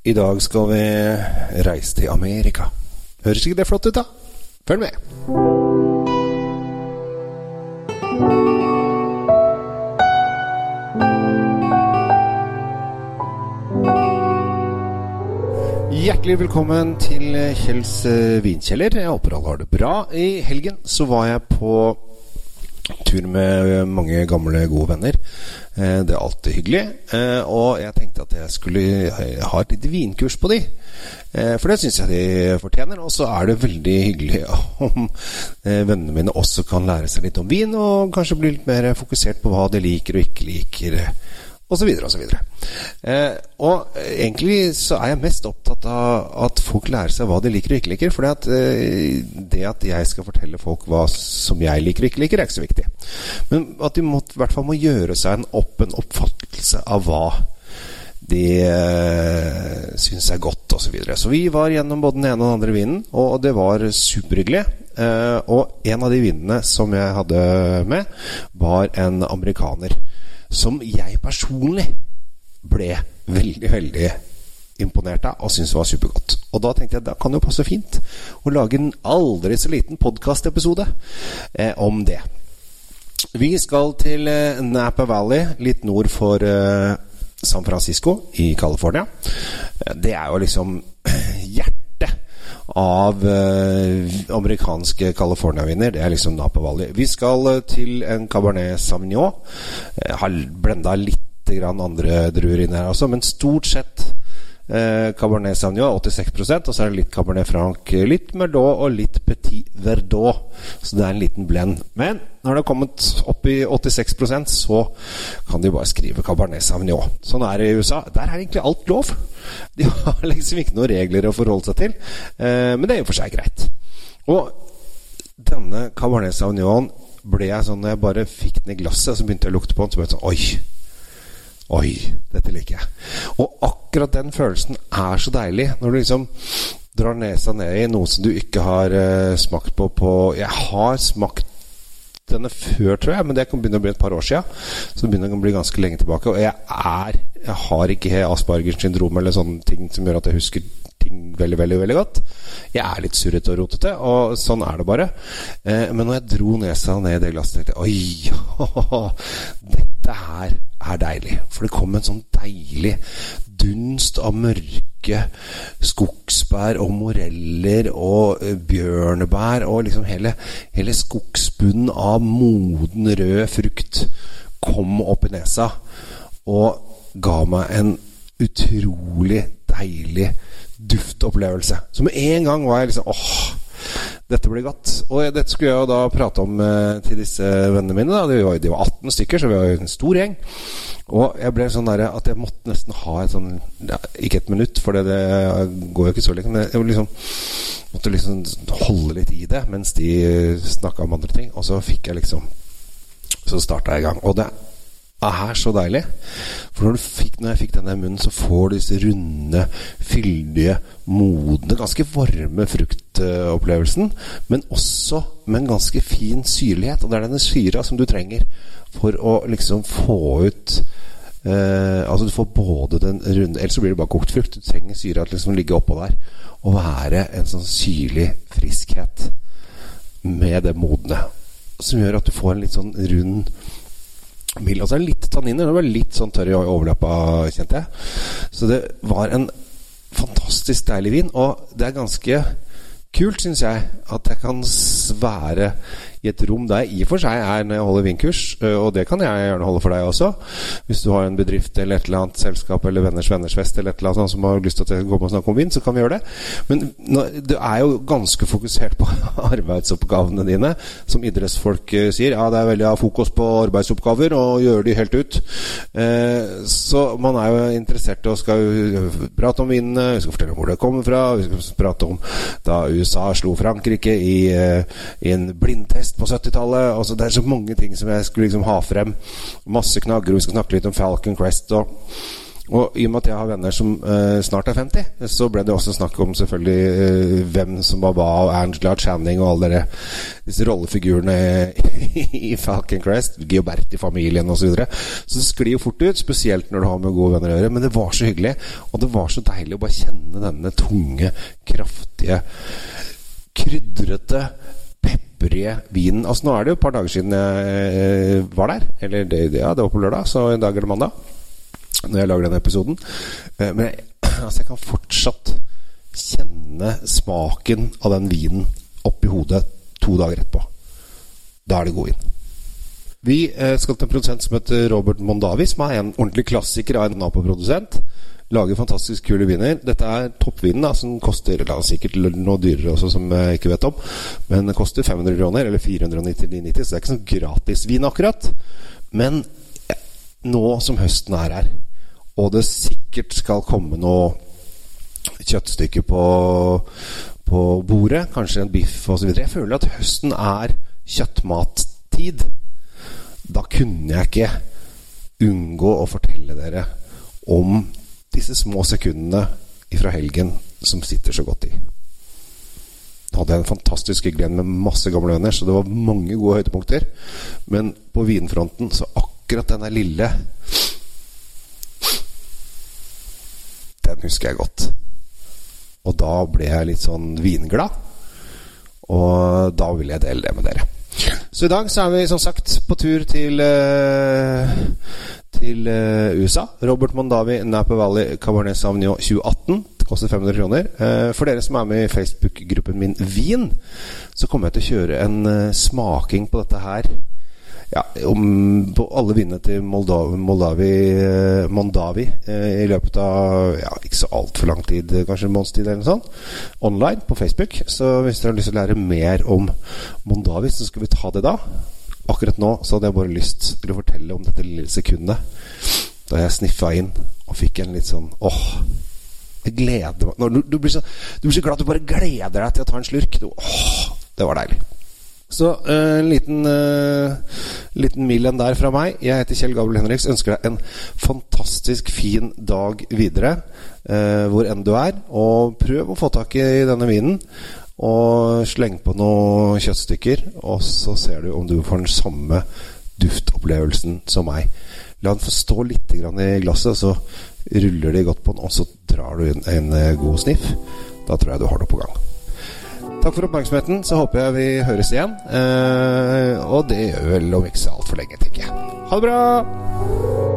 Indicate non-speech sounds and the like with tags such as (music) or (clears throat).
I dag skal vi reise til Amerika. Høres ikke det flott ut, da? Følg med. Hjertelig velkommen til Kjells vinkjeller. Jeg håper alle har det bra. I helgen så var jeg på tur med mange gamle, gode venner. Eh, Det er alltid hyggelig. Eh, Og jeg tenkte at jeg skulle ha et lite vinkurs på de. Eh, For det syns jeg de fortjener. Og så er det veldig hyggelig (laughs) om vennene mine også kan lære seg litt om vin, og kanskje bli litt mer fokusert på hva de liker og ikke liker. Så videre. Eh, og egentlig så er jeg mest opptatt av at folk lærer seg hva de liker og ikke liker. For eh, det at jeg skal fortelle folk hva som jeg liker og ikke liker, er ikke så viktig. Men at de i hvert fall må gjøre seg en åpen oppfattelse av hva de eh, syns er godt, osv. Så, videre. så vi var gjennom både den ene og den andre vinen, og det var superhyggelig. Eh, og en av de vinene som jeg hadde med, var en amerikaner. Som jeg personlig ble veldig, veldig imponert av og syntes var supergodt. Og da tenkte jeg da kan det jo passe fint å lage en aldri så liten podkastepisode eh, om det. Vi skal til eh, Napa Valley, litt nord for eh, San Francisco i California. Eh, Det er jo liksom av eh, amerikanske California-viner. Det er liksom Napa Valley. Vi skal eh, til en Cabernet Sauvignon. Jeg har blenda litt andre druer inn her også, men stort sett eh, Cabernet Sauvignon 86% og så er det litt Cabernet Franc, litt Merlot og litt Petit Verdot. Så det er en liten blend. Men når det har kommet opp i 86% så kan de bare skrive Cabernet Sauvignon. Sånn er det i USA. Der er egentlig alt lov. De har (laughs) liksom ikke noen regler å forholde seg til. Eh, men det er og for seg greit. Og denne Cabernet Sauvignon ble jeg sånn Når jeg bare fikk den i glasset, så begynte jeg å lukte på den, så ble jeg sånn Oi! Oi, dette liker jeg. Og akkurat den følelsen er så deilig. Når du liksom drar nesa ned i noe som du ikke har uh, smakt på på Jeg har smakt denne før, tror jeg, men det kan begynne å bli et par år sia. Så det begynner å bli ganske lenge tilbake. Og jeg er Jeg har ikke Aspergers syndrom eller sånne ting som gjør at jeg husker ting veldig, veldig veldig godt. Jeg er litt surrete og rotete, og sånn er det bare. Eh, men når jeg dro nesa ned i det glasset, tenkte jeg Oi, (laughs) dette her er deilig. For det kom en sånn deilig dunst av mørke skogsbær og moreller og eh, bjørnebær og liksom hele, hele skogsbunnen av moden, rød frukt kom opp i nesa og ga meg en utrolig deilig duftopplevelse. Så med en gang var jeg liksom åh, dette blir godt. Og dette skulle jeg jo da prate om eh, til disse vennene mine. Da. De, var, de var 18 stykker, så vi var jo en stor gjeng. Og jeg ble sånn der at jeg måtte nesten ha et sånn ja, Ikke et minutt, for det, det går jo ikke så lenge. Men jeg liksom, måtte liksom holde litt i det mens de snakka om andre ting. Og så fikk jeg liksom Så starta jeg i gang. Og det er så deilig. For når, fikk, når jeg fikk denne i munnen, så får du disse runde, fyldige, modne, ganske varme fruktopplevelsen. Men også med en ganske fin syrlighet. Og det er denne syra som du trenger for å liksom få ut eh, Altså du får både den runde Ellers så blir det bare kokt frukt. Du trenger syra til liksom å ligge oppå der og være en sånn syrlig friskhet med det modne. Som gjør at du får en litt sånn rund mild. Altså litt tanniner. Det var litt sånn tørr i overlappa, kjente jeg. Så det var en fantastisk deilig vin. Og det er ganske kult, syns jeg, at jeg kan være i et rom der jeg i og for seg er når jeg holder vinkurs, og det kan jeg gjerne holde for deg også. Hvis du har en bedrift eller et eller annet selskap eller venners venners fest eller et eller annet som har lyst til skal gå på og snakke om vind, så kan vi gjøre det. Men du er jo ganske fokusert på (laughs) arbeidsoppgavene dine. Som idrettsfolk sier, ja, det er veldig av fokus på arbeidsoppgaver og gjøre de helt ut. Så man er jo interessert og skal prate om vindene, vi skal fortelle om hvor det kommer fra, vi skal prate om da USA slo Frankrike i, i en blindtest på 70-tallet. Altså, det er så mange ting som jeg skulle liksom ha frem. Masse knagger. Vi skal snakke litt om Falcon Crest og, Og i og med at jeg har venner som uh, snart er 50, så ble det også snakk om selvfølgelig uh, hvem som var hva, og Angela Channing og alle dere, disse rollefigurene (laughs) i Falcon Crest, Gioberti-familien osv. Så, videre. så det sklir jo fort ut, spesielt når du har med gode venner å gjøre. Men det var så hyggelig, og det var så deilig å bare kjenne denne tunge, kraftige, krydrete peprige vinen. Altså Nå er det jo et par dager siden jeg var der. Eller det, ja, det var på lørdag, så i dag eller mandag når jeg lager denne episoden. Eh, men jeg, (clears throat) altså, jeg kan fortsatt kjenne smaken av den vinen oppi hodet to dager etterpå. Da er det god vin. Vi eh, skal til en produsent som heter Robert Mondavi, som er en ordentlig klassiker av en Napo-produsent. Lager fantastisk kule viner. Dette er toppvinen, da, som koster da, sikkert noe dyrere også, som jeg ikke vet om. Men det koster 500 kroner, eller 499,90, så det er ikke sånn gratisvin akkurat. Men nå som høsten er her, og det sikkert skal komme noe kjøttstykke på, på bordet, kanskje en biff osv. Jeg føler at høsten er kjøttmattid. Da kunne jeg ikke unngå å fortelle dere om disse små sekundene fra helgen som sitter så godt i. Da hadde jeg en fantastisk hyggelig med masse gamle venner, så det var mange gode høydepunkter. Men på vinfronten så akkurat denne lille Den husker jeg godt. Og da ble jeg litt sånn vinglad. Og da ville jeg dele det med dere. Så i dag så er vi som sagt på tur til uh, Til uh, USA. Robert Mondavi, Napa Valley, Cabernet Sauvignon 2018. Det koster 500 kroner. Uh, for dere som er med i Facebook-gruppen min Vin, så kommer jeg til å kjøre en smaking på dette her ja, om på alle vinene til Moldavi, Moldavi, eh, Mondavi eh, i løpet av ja, ikke så altfor lang tid, kanskje en måneds tid eller noe sånt, online på Facebook. Så hvis dere har lyst til å lære mer om Mondavi, så skal vi ta det da. Akkurat nå så hadde jeg bare lyst til å fortelle om dette lille sekundet da jeg sniffa inn og fikk en litt sånn åh jeg gleder meg du, du, blir så, du, blir så, glad at du bare gleder deg til å ta en slurk. Du, åh, det var deilig. Så uh, en liten, uh, liten mill der fra meg. Jeg heter Kjell Gabriel Henriks. Ønsker deg en fantastisk fin dag videre uh, hvor enn du er. Og prøv å få tak i denne vinen. Og sleng på noen kjøttstykker, og så ser du om du får den samme duftopplevelsen som meg. La den få stå litt i glasset, så ruller de godt på den, og så drar du inn en god sniff. Da tror jeg du har noe på gang. Takk for oppmerksomheten. Så håper jeg vi høres igjen. Eh, og det gjør vel om ikke så altfor lenge, tenker jeg. Ha det bra!